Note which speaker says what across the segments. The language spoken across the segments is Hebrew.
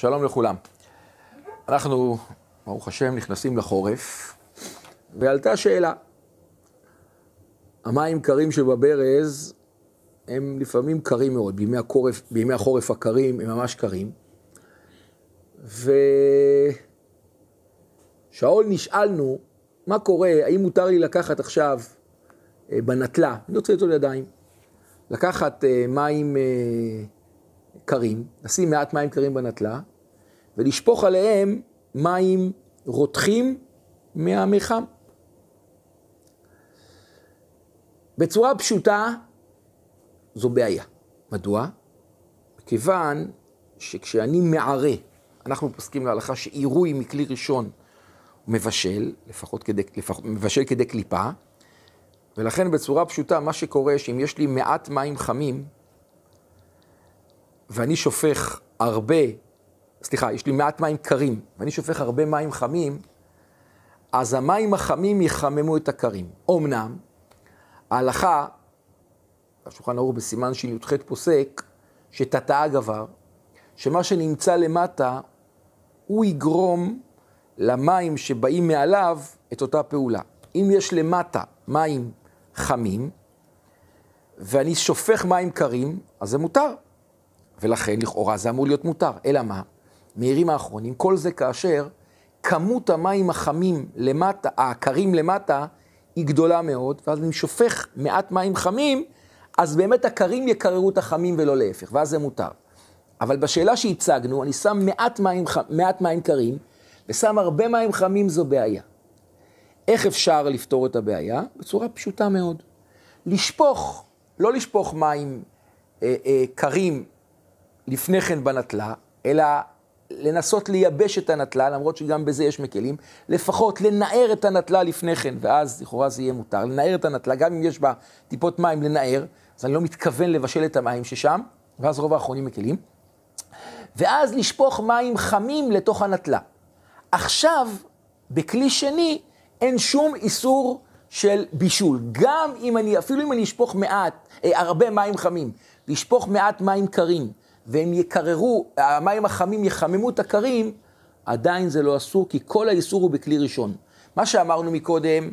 Speaker 1: שלום לכולם. אנחנו, ברוך השם, נכנסים לחורף, ועלתה שאלה. המים קרים שבברז הם לפעמים קרים מאוד, בימי, הקורף, בימי החורף הקרים הם ממש קרים. ושאול נשאלנו, מה קורה, האם מותר לי לקחת עכשיו אה, בנטלה, אני רוצה לטול ידיים, לקחת אה, מים אה, קרים, לשים מעט מים קרים בנטלה, ולשפוך עליהם מים רותחים מהמיחם. בצורה פשוטה, זו בעיה. מדוע? מכיוון שכשאני מערה, אנחנו פוסקים להלכה שעירוי מכלי ראשון מבשל, לפחות כדי, לפחות, מבשל כדי קליפה, ולכן בצורה פשוטה, מה שקורה שאם יש לי מעט מים חמים, ואני שופך הרבה, סליחה, יש לי מעט מים קרים, ואני שופך הרבה מים חמים, אז המים החמים יחממו את הקרים. אמנם, ההלכה, השולחן ערוך בסימן שי"ח פוסק, שתתאה גבר, שמה שנמצא למטה, הוא יגרום למים שבאים מעליו את אותה פעולה. אם יש למטה מים חמים, ואני שופך מים קרים, אז זה מותר. ולכן לכאורה זה אמור להיות מותר. אלא מה? מהירים האחרונים, כל זה כאשר כמות המים החמים למטה, הקרים למטה, היא גדולה מאוד, ואז אני שופך מעט מים חמים, אז באמת הקרים יקררו את החמים ולא להפך, ואז זה מותר. אבל בשאלה שהצגנו, אני שם מעט מים, מעט מים קרים, ושם הרבה מים חמים, זו בעיה. איך אפשר לפתור את הבעיה? בצורה פשוטה מאוד. לשפוך, לא לשפוך מים אה, אה, קרים לפני כן בנטלה, אלא לנסות לייבש את הנטלה, למרות שגם בזה יש מקלים, לפחות לנער את הנטלה לפני כן, ואז לכאורה זה יהיה מותר, לנער את הנטלה, גם אם יש בה טיפות מים לנער, אז אני לא מתכוון לבשל את המים ששם, ואז רוב האחרונים מקלים, ואז לשפוך מים חמים לתוך הנטלה. עכשיו, בכלי שני, אין שום איסור של בישול. גם אם אני, אפילו אם אני אשפוך מעט, אה, הרבה מים חמים, לשפוך מעט מים קרים, והם יקררו, המים החמים יחממו את הקרים, עדיין זה לא אסור, כי כל האיסור הוא בכלי ראשון. מה שאמרנו מקודם,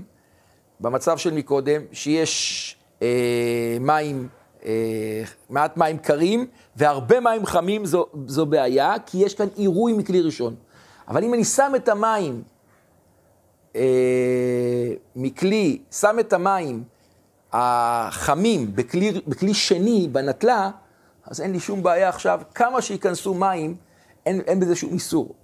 Speaker 1: במצב של מקודם, שיש אה, מים, אה, מעט מים קרים, והרבה מים חמים זו, זו בעיה, כי יש כאן עירוי מכלי ראשון. אבל אם אני שם את המים אה, מכלי, שם את המים החמים בכלי, בכלי שני, בנטלה, אז אין לי שום בעיה עכשיו, כמה שייכנסו מים, אין, אין בזה שום איסור.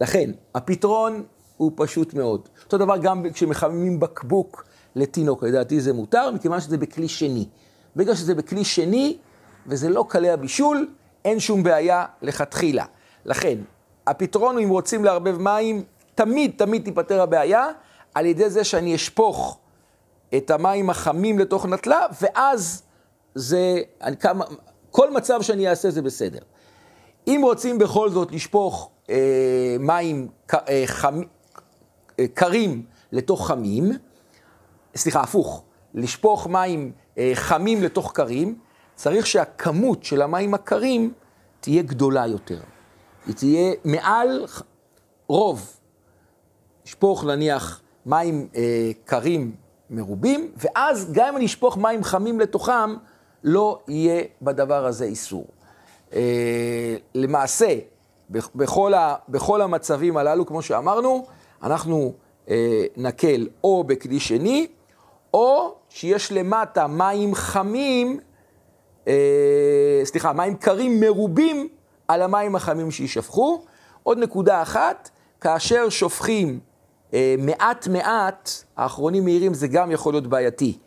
Speaker 1: לכן, הפתרון הוא פשוט מאוד. אותו דבר גם כשמחממים בקבוק לתינוק, לדעתי זה מותר, מכיוון שזה בכלי שני. בגלל שזה בכלי שני, וזה לא קלי הבישול, אין שום בעיה לכתחילה. לכן, הפתרון הוא אם רוצים לערבב מים, תמיד תמיד תיפתר הבעיה, על ידי זה שאני אשפוך את המים החמים לתוך נטלה, ואז זה, כמה, כל מצב שאני אעשה זה בסדר. אם רוצים בכל זאת לשפוך אה, מים אה, חמ, אה, קרים לתוך חמים, סליחה, הפוך, לשפוך מים אה, חמים לתוך קרים, צריך שהכמות של המים הקרים תהיה גדולה יותר. היא תהיה מעל רוב. לשפוך נניח מים אה, קרים מרובים, ואז גם אם אני אשפוך מים חמים לתוכם, לא יהיה בדבר הזה איסור. אה, למעשה, בכל, ה, בכל המצבים הללו, כמו שאמרנו, אנחנו אה, נקל או בכלי שני, או שיש למטה מים חמים, אה, סליחה, מים קרים מרובים על המים החמים שיישפכו. עוד נקודה אחת, כאשר שופכים אה, מעט מעט, האחרונים מהירים זה גם יכול להיות בעייתי.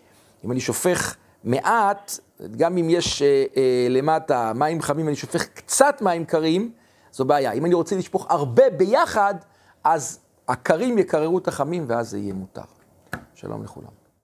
Speaker 1: אם אני שופך מעט, גם אם יש אה, אה, למטה מים חמים, אני שופך קצת מים קרים, זו בעיה. אם אני רוצה לשפוך הרבה ביחד, אז הקרים יקררו את החמים ואז זה יהיה מותר. שלום לכולם.